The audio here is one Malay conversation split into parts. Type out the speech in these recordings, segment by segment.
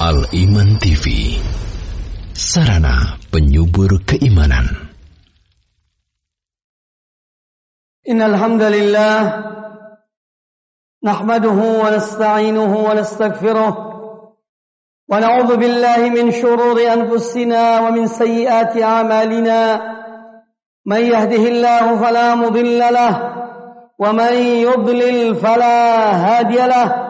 Al-Iman TV Sarana penyubur keimanan Innal hamdalillah nahmaduhu wa nasta'inuhu wa nastaghfiruh wa na'udzu billahi min shururi anfusina wa min sayyiati a'malina man yahdihillahu fala mudilla lahu ومن يضلل فلا هادي له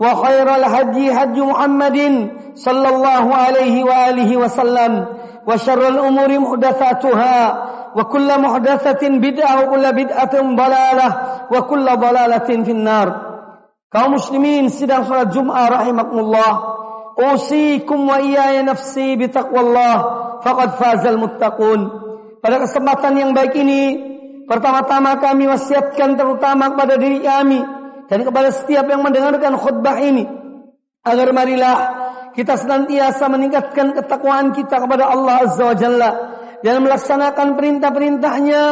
وخير الهدي هدي محمد صلى الله عليه وآله وسلم وشر الأمور محدثاتها وكل محدثة بدعة وكل بدعة ضلالة وكل ضلالة في النار. كوم مسلمين سيدنا صلى الجمعة رحمكم الله أوصيكم وإياي نفسي بتقوى الله فقد فاز المتقون. Pada kesempatan yang baik ini, pertama-tama kami wasiatkan terutama kepada diri kami, dan kepada setiap yang mendengarkan khutbah ini agar marilah kita senantiasa meningkatkan ketakwaan kita kepada Allah Azza wa Jalla dan melaksanakan perintah-perintahnya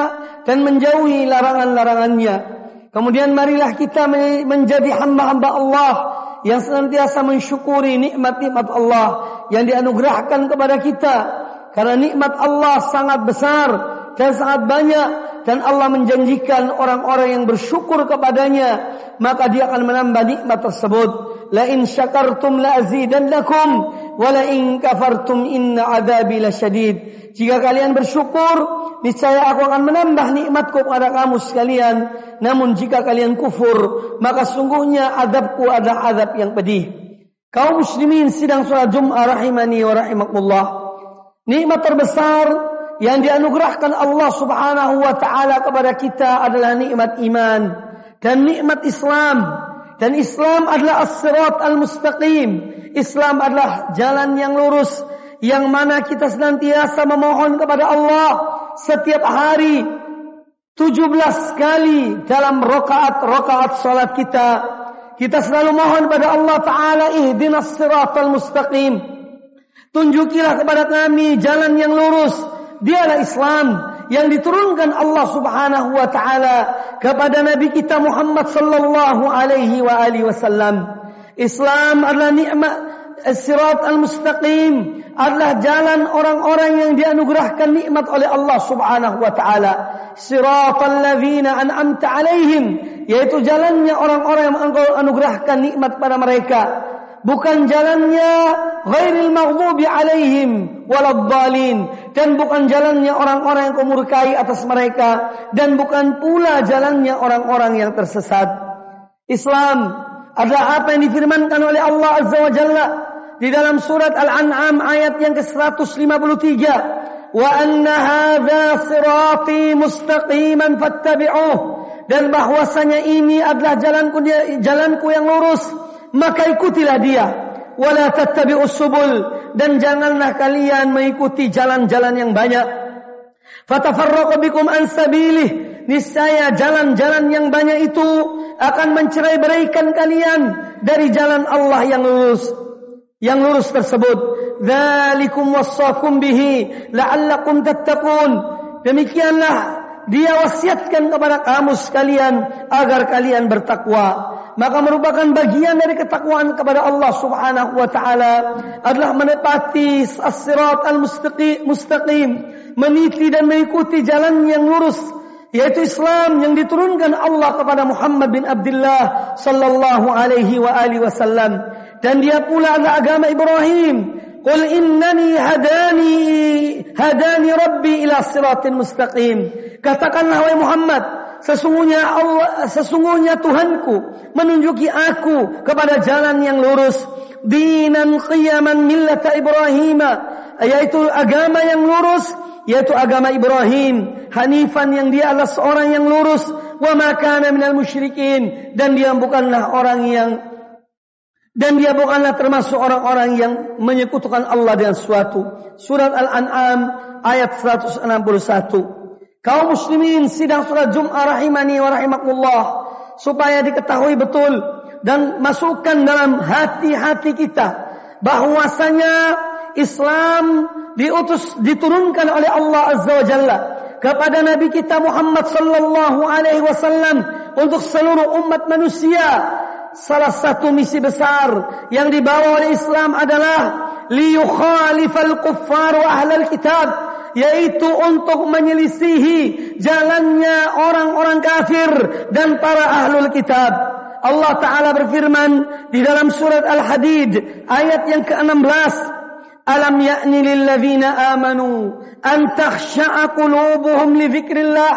dan menjauhi larangan-larangannya. Kemudian marilah kita menjadi hamba-hamba Allah yang senantiasa mensyukuri nikmat-nikmat Allah yang dianugerahkan kepada kita. Karena nikmat Allah sangat besar dan sangat banyak dan Allah menjanjikan orang-orang yang bersyukur kepadanya maka dia akan menambah nikmat tersebut. La in syakartum la azidannakum wa la in kafartum inna adzabi lasyadid. Jika kalian bersyukur niscaya aku akan menambah nikmatku kepada kamu sekalian. Namun jika kalian kufur maka sungguhnya azabku adalah azab yang pedih. Kaum muslimin sidang salat Jumat rahimani wa rahimakumullah. Nikmat terbesar yang dianugerahkan Allah Subhanahu wa taala kepada kita adalah nikmat iman dan nikmat Islam. Dan Islam adalah as-sirat al-mustaqim. Islam adalah jalan yang lurus yang mana kita senantiasa memohon kepada Allah setiap hari 17 kali dalam rakaat-rakaat salat kita. Kita selalu mohon kepada Allah taala ihdinas siratal mustaqim. Tunjukilah kepada kami jalan yang lurus dialah Islam yang diturunkan Allah Subhanahu wa taala kepada nabi kita Muhammad sallallahu alaihi wa alihi wasallam. Islam adalah nikmat as-sirat al-mustaqim adalah jalan orang-orang yang dianugerahkan nikmat oleh Allah Subhanahu wa taala. Siratal ladzina an'amta alaihim yaitu jalannya orang-orang yang engkau anugerahkan nikmat pada mereka bukan jalannya ghairil maghdubi alaihim waladhdallin dan bukan jalannya orang-orang yang kemurkai atas mereka. Dan bukan pula jalannya orang-orang yang tersesat. Islam adalah apa yang difirmankan oleh Allah Azza wa Jalla? Di dalam surat Al-An'am ayat yang ke-153 wa anna hadza sirati mustaqiman fattabi'uh. Dan bahwasanya ini adalah jalanku jalanku yang lurus. Maka ikutilah dia. Wala tattabi'us subul dan janganlah kalian mengikuti jalan-jalan yang banyak. Fatafarraqu bikum an sabilih. Niscaya jalan-jalan yang banyak itu akan mencerai-beraikan kalian dari jalan Allah yang lurus. Yang lurus tersebut. Dzalikum wassakum bihi. La'allakum tattaqun. Demikianlah dia wasiatkan kepada kamu sekalian agar kalian bertakwa. Maka merupakan bagian dari ketakwaan kepada Allah Subhanahu wa taala adalah menepati as-sirat al-mustaqim meniti dan mengikuti jalan yang lurus yaitu Islam yang diturunkan Allah kepada Muhammad bin Abdullah sallallahu alaihi wa alihi wasallam. Dan dia pula adalah agama Ibrahim Qul innani hadani hadani rabbi ila siratin mustaqim. Katakanlah wahai Muhammad, sesungguhnya Allah sesungguhnya Tuhanku menunjuki aku kepada jalan yang lurus dinan qiyaman millata Ibrahim yaitu agama yang lurus yaitu agama Ibrahim hanifan yang dia adalah seorang yang lurus wa ma kana minal musyrikin dan dia bukanlah orang yang dan dia bukanlah termasuk orang-orang yang menyekutukan Allah dengan sesuatu. Surat Al-An'am ayat 161. Kaum muslimin sidang surat Jum'ah rahimani wa rahimakumullah supaya diketahui betul dan masukkan dalam hati-hati kita bahwasanya Islam diutus diturunkan oleh Allah Azza wa Jalla kepada Nabi kita Muhammad sallallahu alaihi wasallam untuk seluruh umat manusia salah satu misi besar yang dibawa oleh Islam adalah liyukhalifal kuffar wa ahlal kitab yaitu untuk menyelisihi jalannya orang-orang kafir dan para ahlul kitab. Allah Ta'ala berfirman di dalam surat Al-Hadid ayat yang ke-16 Alam ya'ni lillazina amanu an takhsha'a qulubuhum li dzikrillah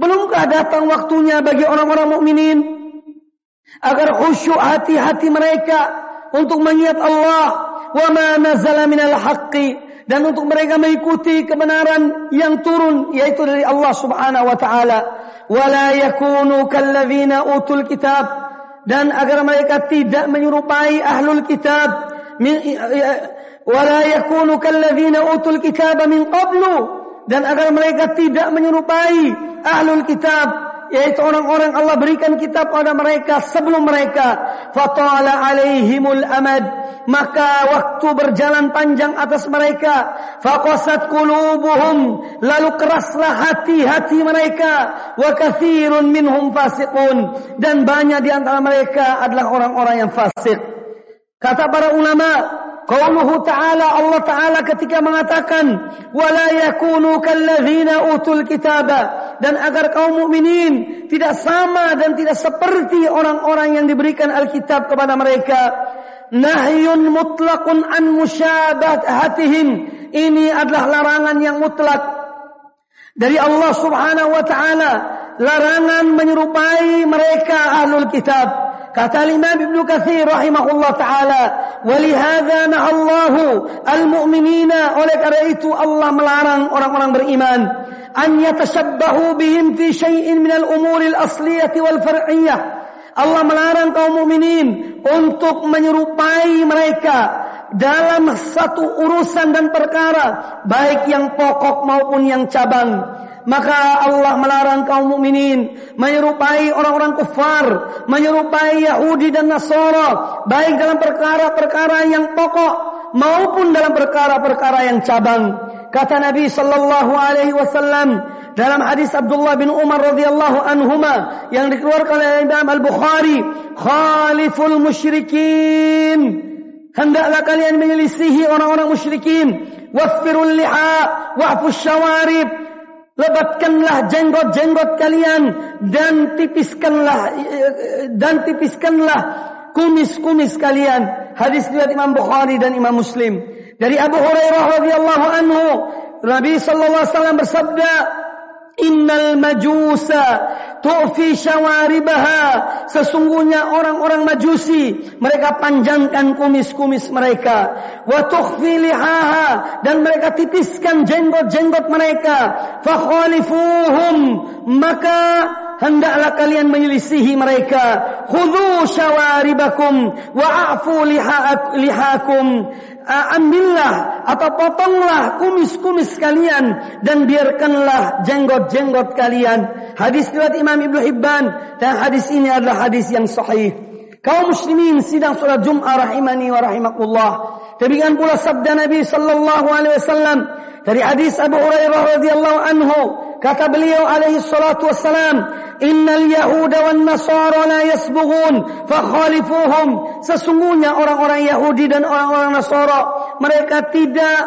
Belumkah datang waktunya bagi orang-orang mukminin agar khusyuk hati-hati mereka untuk mengingat Allah. Wa ma nazala minal haqqi. Dan untuk mereka mengikuti kebenaran yang turun yaitu dari Allah Subhanahu wa taala. Wala yakunu kalladzina utul kitab. Dan agar mereka tidak menyerupai ahlul kitab. Wala yakunu kalladzina utul kitab min qablu. Dan agar mereka tidak menyerupai ahlul kitab yaitu orang-orang Allah berikan kitab pada mereka sebelum mereka. Fatala alaihimul amad. Maka waktu berjalan panjang atas mereka. Faqasat qulubuhum. Lalu keraslah hati-hati mereka. Wa katsirun minhum fasiqun. Dan banyak di antara mereka adalah orang-orang yang fasik. Kata para ulama Qauluhu ta'ala Allah ta'ala ketika mengatakan wala yakunu kalladzina utul kitaba. Dan agar kaum mukminin tidak sama dan tidak seperti orang-orang yang diberikan Alkitab kepada mereka. Nahyun mutlaqun an musyabahatihim. Ini adalah larangan yang mutlak dari Allah Subhanahu wa taala. Larangan menyerupai mereka ahlul kitab Kata Imam Ibn Kathir rahimahullah ta'ala. Walihada nahallahu al-mu'minina. Oleh karena itu Allah melarang orang-orang beriman. An yatashabbahu fi syai'in minal umuril asliyati wal far'iyah. Allah melarang kaum mukminin untuk menyerupai mereka dalam satu urusan dan perkara baik yang pokok maupun yang cabang maka Allah melarang kaum mukminin menyerupai orang-orang kufar, menyerupai Yahudi dan Nasara, baik dalam perkara-perkara yang pokok maupun dalam perkara-perkara yang cabang. Kata Nabi sallallahu alaihi wasallam dalam hadis Abdullah bin Umar radhiyallahu anhuma yang dikeluarkan oleh Imam Al-Bukhari, "Khaliful musyrikin." Hendaklah kalian menyelisihi orang-orang musyrikin. Waffirul liha wa'fus syawarib lebatkanlah jenggot-jenggot kalian dan tipiskanlah dan tipiskanlah kumis-kumis kalian. Hadis riwayat Imam Bukhari dan Imam Muslim. Dari Abu Hurairah radhiyallahu anhu, Nabi sallallahu alaihi wasallam bersabda, Innal majusa tu'fi syawaribaha. Sesungguhnya orang-orang majusi. Mereka panjangkan kumis-kumis mereka. Wa tukhfi lihaha. Dan mereka tipiskan jenggot-jenggot mereka. Fakhalifuhum. Maka hendaklah kalian menyelisihi mereka. Khudhu syawaribakum. Wa'afu lihakum ambillah atau potonglah kumis-kumis kalian dan biarkanlah jenggot-jenggot kalian. Hadis riwayat Imam Ibnu Hibban dan hadis ini adalah hadis yang sahih. Kaum muslimin sidang surat Jum'ah rahimani wa rahimakumullah. Demikian pula sabda Nabi sallallahu alaihi wasallam dari hadis Abu Hurairah radhiyallahu anhu kata beliau alaihi salatu wassalam innal yahuda wan nasara la yasbughun fakhalifuhum. Sesungguhnya orang-orang Yahudi dan orang-orang Nasara mereka tidak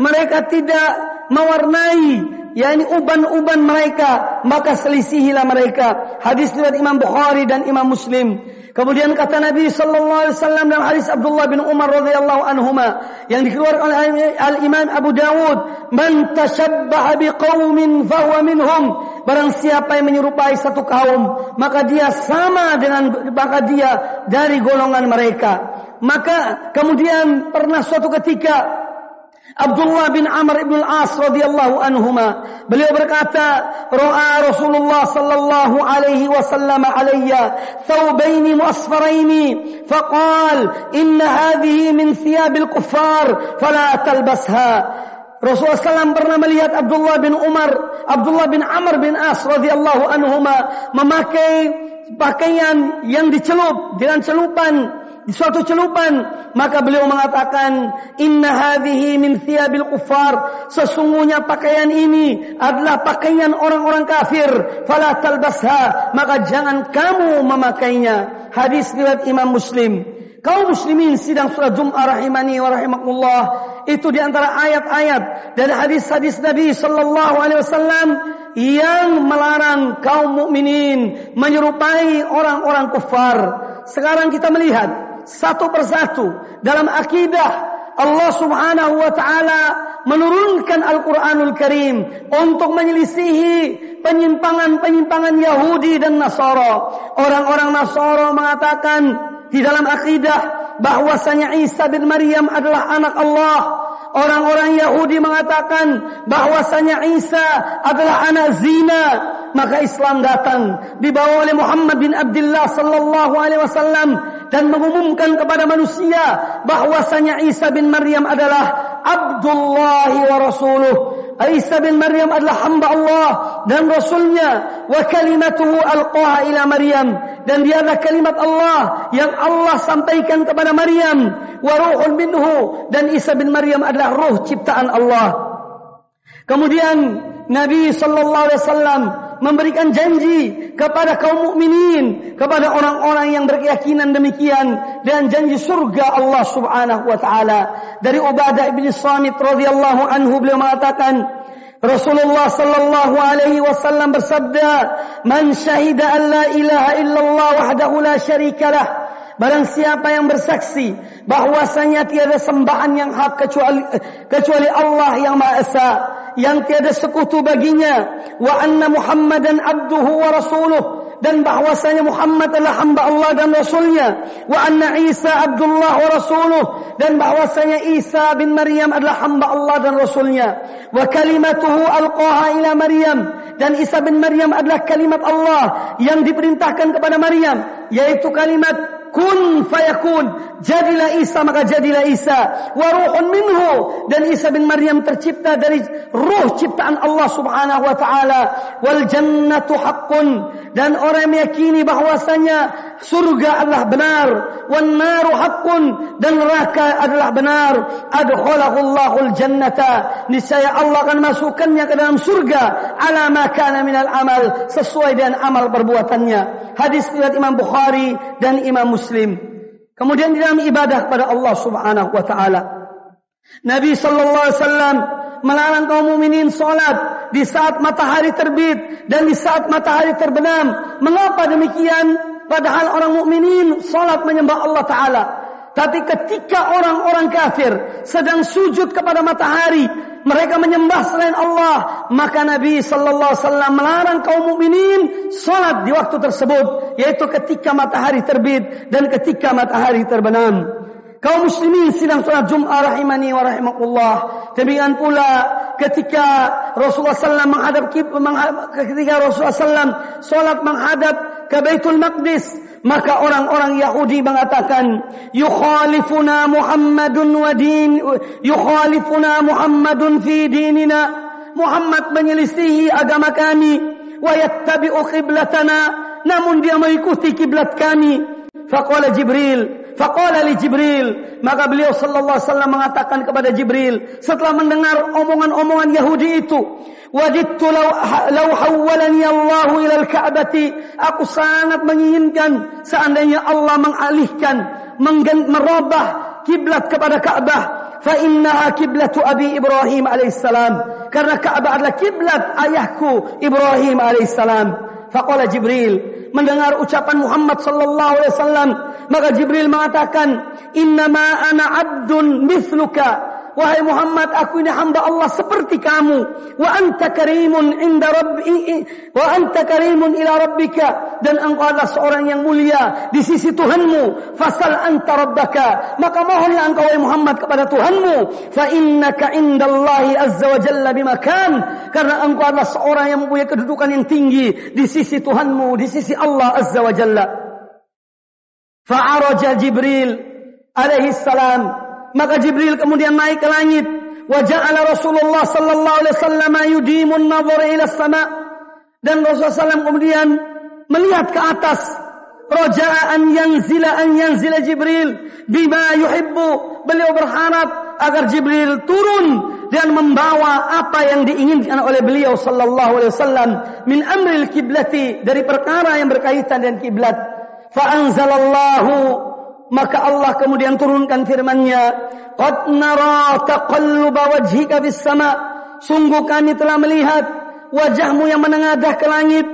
mereka tidak mewarnai yakni uban-uban mereka maka selisihilah mereka. Hadis riwayat Imam Bukhari dan Imam Muslim Kemudian kata Nabi sallallahu alaihi wasallam dalam hadis Abdullah bin Umar radhiyallahu anhuma yang dikeluarkan oleh Al Imam Abu Dawud, "Man tashabbaha biqaumin fahuwa minhum." Barang siapa yang menyerupai satu kaum, maka dia sama dengan maka dia dari golongan mereka. Maka kemudian pernah suatu ketika Abdullah bin Amr ibn al-As radhiyallahu anhuma. Beliau berkata ra'a Rasulullah sallallahu alaihi wasallam alayya thawbaini muasfaraini faqal inna hadhihi min thiyabil kuffar fala talbasha. Rasulullah SAW pernah melihat Abdullah bin Umar Abdullah bin Amr bin As radhiyallahu anhuma memakai pakaian yang dicelup dengan celupan suatu celupan maka beliau mengatakan inna hadhihi min thiyabil kuffar. Sesungguhnya pakaian ini adalah pakaian orang-orang kafir. Fala talbasha. Maka jangan kamu memakainya. Hadis riwayat Imam Muslim. Kaum muslimin sidang surah Jum'ah rahimani wa rahimakumullah itu di antara ayat-ayat dan hadis-hadis Nabi sallallahu alaihi wasallam yang melarang kaum mukminin menyerupai orang-orang kafir sekarang kita melihat satu persatu dalam akidah Allah Subhanahu wa taala menurunkan Al-Qur'anul Karim untuk menyelisihi penyimpangan-penyimpangan Yahudi dan Nasara. Orang-orang Nasara mengatakan di dalam akidah bahwasanya Isa bin Maryam adalah anak Allah. Orang-orang Yahudi mengatakan bahwasanya Isa adalah anak zina. Maka Islam datang dibawa oleh Muhammad bin Abdullah sallallahu alaihi wasallam dan mengumumkan kepada manusia bahwasanya Isa bin Maryam adalah Abdullah wa Rasuluh. Isa bin Maryam adalah hamba Allah dan Rasulnya. Wa kalimatuhu alqaha ila Maryam. Dan dia adalah kalimat Allah yang Allah sampaikan kepada Maryam. Wa ruhun minhu. Dan Isa bin Maryam adalah ruh ciptaan Allah. Kemudian Nabi sallallahu alaihi wasallam memberikan janji kepada kaum mukminin, kepada orang-orang yang berkeyakinan demikian dan janji surga Allah Subhanahu wa taala. Dari Ubadah bin Samit radhiyallahu anhu beliau mengatakan Rasulullah sallallahu alaihi wasallam bersabda, "Man syahida an la ilaha illallah wahdahu la syarika lah." Barang siapa yang bersaksi bahwasanya tiada sembahan yang hak kecuali kecuali Allah yang Maha Esa yang tiada sekutu baginya. Wa anna Muhammadan abduhu wa rasuluh. Dan bahwasanya Muhammad adalah hamba Allah dan rasulnya. Wa anna Isa abdullah wa rasuluh. Dan bahwasanya Isa bin Maryam adalah hamba Allah dan rasulnya. Wa kalimatuhu alqaha ila Maryam. Dan Isa bin Maryam adalah kalimat Allah yang diperintahkan kepada Maryam yaitu kalimat kun fayakun. Jadilah Isa maka jadilah Isa. Wa ruhun minhu. Dan Isa bin Maryam tercipta dari ruh ciptaan Allah Subhanahu wa taala. Wal jannatu haqqun dan orang meyakini bahwasanya surga adalah benar wan naru haqqun dan neraka adalah benar adkhalahu Allahul jannata niscaya Allah akan masukkannya ke dalam surga ala ma kana minal amal sesuai dengan amal perbuatannya hadis riwayat Imam Bukhari dan Imam Muslim muslim. Kemudian di dalam ibadah kepada Allah Subhanahu wa taala. Nabi sallallahu alaihi wasallam melarang kaum mukminin salat di saat matahari terbit dan di saat matahari terbenam. Mengapa demikian? Padahal orang mukminin salat menyembah Allah taala. Tapi ketika orang-orang kafir sedang sujud kepada matahari, mereka menyembah selain Allah, maka Nabi sallallahu alaihi wasallam melarang kaum mukminin salat di waktu tersebut, yaitu ketika matahari terbit dan ketika matahari terbenam. Kaum muslimin sidang salat Jumat rahimani wa rahimakumullah. Demikian pula ketika Rasulullah sallallahu menghadap ketika Rasulullah sallallahu salat menghadap ke Baitul Maqdis, maka orang-orang Yahudi mengatakan yukhalifuna Muhammadun wa din yukhalifuna Muhammadun fi dinina. Muhammad menyelisihi agama kami wa yattabi'u qiblatana. Namun dia mengikuti kiblat kami. Faqala Jibril faqala li Jibril maka beliau sallallahu alaihi wasallam mengatakan kepada Jibril setelah mendengar omongan-omongan Yahudi itu Wajidtu law, law hawwalani Allah ila al-Ka'bati. Aku sangat menginginkan seandainya Allah mengalihkan, merubah kiblat kepada Ka'bah. Fa innaha kiblatu Abi Ibrahim alaihissalam. Karena Ka'bah adalah kiblat ayahku Ibrahim alaihissalam. Faqala Jibril, mendengar ucapan Muhammad sallallahu alaihi wasallam maka Jibril mengatakan innama ana abdun mithluka wahai Muhammad aku ini hamba Allah seperti kamu. Wa anta karimun inda rabbi wa anta karimun ila rabbika. Dan engkau adalah seorang yang mulia di sisi Tuhanmu. Fasal anta rabbaka. Maka mohonlah engkau wahai Muhammad kepada Tuhanmu. Fa innaka indallahi azza wa jalla bimakan. Karena engkau adalah seorang yang mempunyai kedudukan yang tinggi di sisi Tuhanmu di sisi Allah azza wa jalla. Fa'araja Jibril alaihi salam maka Jibril kemudian naik ke langit. Wa ja'ala Rasulullah sallallahu alaihi wasallam yudimun nadhar ila sama. Dan Rasulullah SAW kemudian melihat ke atas. Raja'a an yanzila an yanzila Jibril bima yuhibbu. Beliau berharap agar Jibril turun dan membawa apa yang diinginkan oleh beliau sallallahu alaihi wasallam min amril kiblati dari perkara yang berkaitan dengan kiblat. Fa anzalallahu maka Allah kemudian turunkan firman-Nya qad nara taqalluba wajhika fis sama. Sungguh kami telah melihat wajahmu yang menengadah ke langit.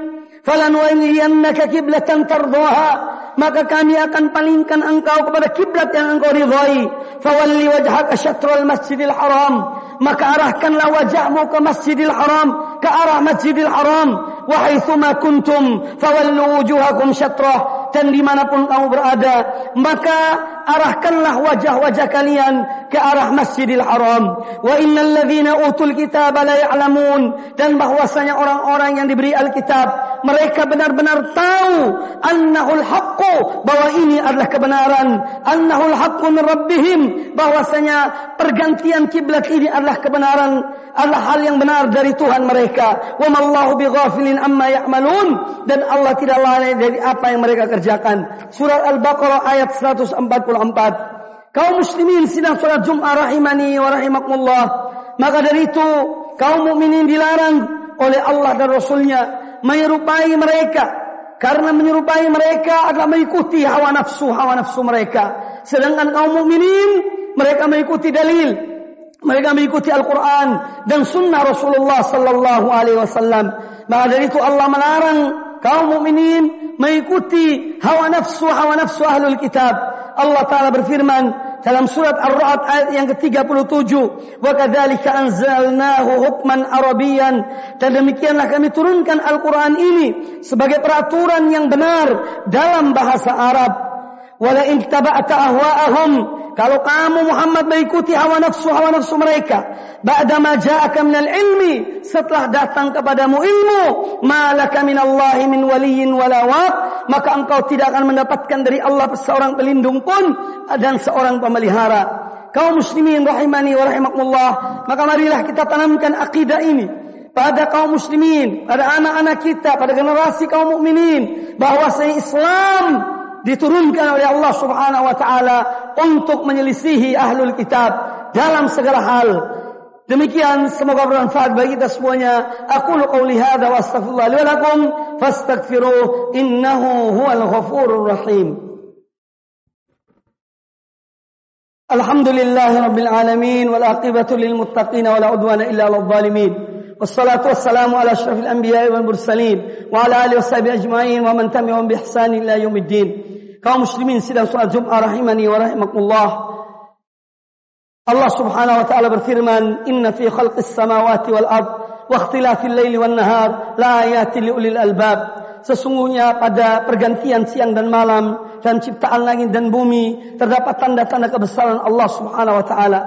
Falan waliyannaka qiblatan tardaha. Maka kami akan palingkan engkau kepada kiblat yang engkau ridhai. Fawalli wajhaka syatrul masjidil haram. Maka arahkanlah wajahmu ke masjidil haram ke arah masjidil haram. Wa haitsuma kuntum fawallu wujuhakum syatrah dan dimanapun kamu berada maka arahkanlah wajah-wajah kalian ke arah Masjidil Haram. Wa innal ladzina utul kitab la ya'lamun. Dan bahwasanya orang-orang yang diberi Alkitab mereka benar-benar tahu annahul haqqu bahwa ini adalah kebenaran. Annahul haqqu min rabbihim bahwasanya pergantian kiblat ini adalah kebenaran. Adalah hal yang benar dari Tuhan mereka. Wa mallahu bighafilin amma ya'malun. Dan Allah tidak lalai dari apa yang mereka kerjakan. Surah al-baqarah ayat 144 kaum muslimin sedang salat Jumat rahimani wa rahimakumullah maka dari itu kaum mukminin dilarang oleh Allah dan Rasulnya menyerupai mereka karena menyerupai mereka adalah mengikuti hawa nafsu hawa nafsu mereka sedangkan kaum mukminin mereka mengikuti dalil mereka mengikuti Al-Quran dan Sunnah Rasulullah Sallallahu Alaihi Wasallam. Maka dari itu Allah melarang kaum mukminin mengikuti hawa nafsu hawa nafsu ahlul kitab. Allah Taala berfirman dalam surat Ar-Ra'd ayat yang ke-37, "Wa kadzalika anzalnahu hukman arabiyyan." Dan demikianlah kami turunkan Al-Quran ini sebagai peraturan yang benar dalam bahasa Arab. Wala in taba'ta ahwa'ahum kalau kamu Muhammad mengikuti hawa nafsu hawa nafsu mereka ba'da ma ja'aka minal ilmi setelah datang kepadamu ilmu malaka minallahi min waliyyin wala waq maka engkau tidak akan mendapatkan dari Allah seorang pelindung pun dan seorang pemelihara. Kaum muslimin rahimani wa rahimakumullah maka marilah kita tanamkan akidah ini pada kaum muslimin pada anak-anak kita pada generasi kaum mukminin bahwasanya Islam diturunkan oleh Allah Subhanahu wa taala untuk menyelisihi ahlul kitab dalam segala hal. Demikian semoga bermanfaat bagi kita semuanya. Aku qauli hadza wa astaghfirullah li wa lakum fastaghfiruh innahu huwal ghafurur rahim. Alhamdulillahi rabbil alamin wal aqibatu lil muttaqin wa la udwana illa lil zalimin. والصلاة والسلام على أشرف الأنبياء والمرسلين وعلى آله وصحبه أجمعين ومن تبعهم بإحسان إلى يوم الدين kaum muslimin sidang salat Jumat rahimani wa rahimakumullah Allah Subhanahu wa taala berfirman inna fi khalqis samawati wal ard wa ikhtilafil laili wan nahar la ayatin liulil albab sesungguhnya pada pergantian siang dan malam dan ciptaan langit dan bumi terdapat tanda-tanda kebesaran Allah Subhanahu wa taala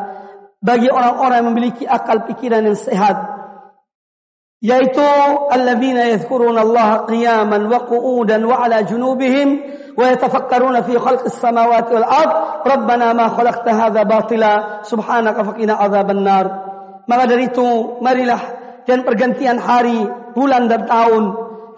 bagi orang-orang yang memiliki akal pikiran yang sehat yaitu alladzina yadhkuruna Allah qiyaman wa qu'udan wa ala junubihim fi khalqis samawati wal ard rabbana ma khalaqta hadha batila subhanaka faqina adzaban nar maka dari itu marilah dan pergantian hari bulan dan tahun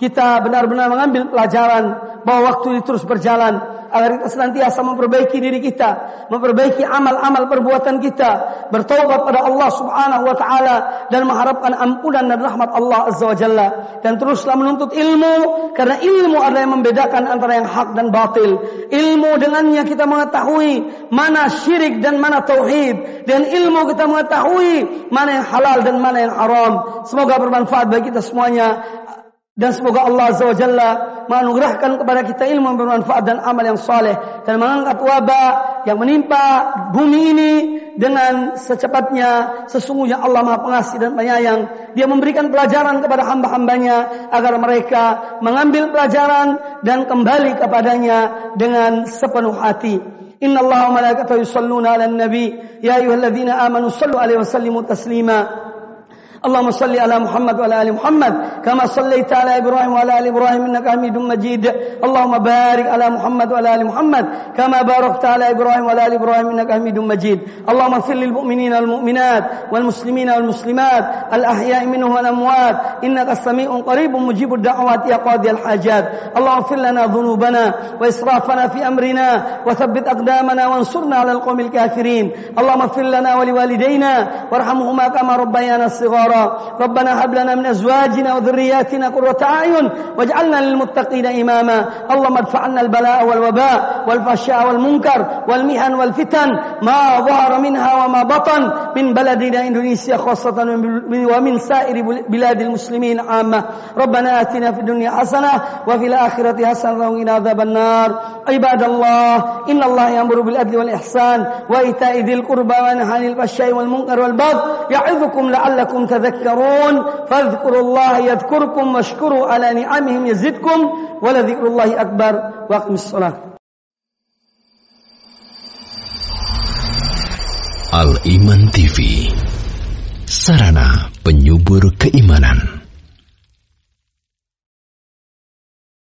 kita benar-benar mengambil pelajaran bahwa waktu ini terus berjalan agar kita senantiasa memperbaiki diri kita, memperbaiki amal-amal perbuatan kita, bertobat pada Allah Subhanahu wa taala dan mengharapkan ampunan dan rahmat Allah Azza wa Jalla dan teruslah menuntut ilmu karena ilmu adalah yang membedakan antara yang hak dan batil. Ilmu dengannya kita mengetahui mana syirik dan mana tauhid dan ilmu kita mengetahui mana yang halal dan mana yang haram. Semoga bermanfaat bagi kita semuanya dan semoga Allah Azza wa Jalla menganugerahkan kepada kita ilmu yang bermanfaat dan amal yang soleh dan mengangkat wabak yang menimpa bumi ini dengan secepatnya sesungguhnya Allah Maha Pengasih dan Penyayang. Dia memberikan pelajaran kepada hamba-hambanya agar mereka mengambil pelajaran dan kembali kepadanya dengan sepenuh hati. Inna Allah wa malaikatahu yusalluna ala nabi. Ya ayyuhalladzina amanu sallu alaihi wasallimu taslima اللهم صل على محمد وعلى آل محمد كما صليت على إبراهيم وعلى آل إبراهيم إنك حميد مجيد. اللهم بارك على محمد وعلى آل محمد كما باركت على إبراهيم وعلى آل إبراهيم إنك حميد مجيد. اللهم اغفر للمؤمنين والمؤمنات والمسلمين والمسلمات الأحياء منهم والأموات إنك سميع قريب مجيب الدعوات يا قاضي الحاجات. اللهم اغفر لنا ذنوبنا وإسرافنا في أمرنا وثبت أقدامنا وانصرنا على القوم الكافرين. اللهم اغفر لنا ولوالدينا وارحمهما كما ربيانا صغارا. أبرارا ربنا هب لنا من أزواجنا وذرياتنا قرة أعين واجعلنا للمتقين إماما. اللهم ادفع عنا البلاء والوباء والفحشاء والمنكر والمهن والفتن ما ظهر منها وما بطن. من بلدنا إندونيسيا خاصة ومن سائر بلاد المسلمين عامة. ربنا آتنا في الدنيا حسنة وفي الآخرة حسنة وقنا عذاب النار. عباد الله إن الله يأمر بالعدل والإحسان وإيتاء ذي القربى وينهى عن الفحشاء والمنكر والبغي يعظكم لعلكم تذكرون. فاذكروا الله يذكركم واشكروا على نعمهم يزدكم ولذكر الله أكبر. وأقم الصلاة. Al Iman TV Sarana penyubur keimanan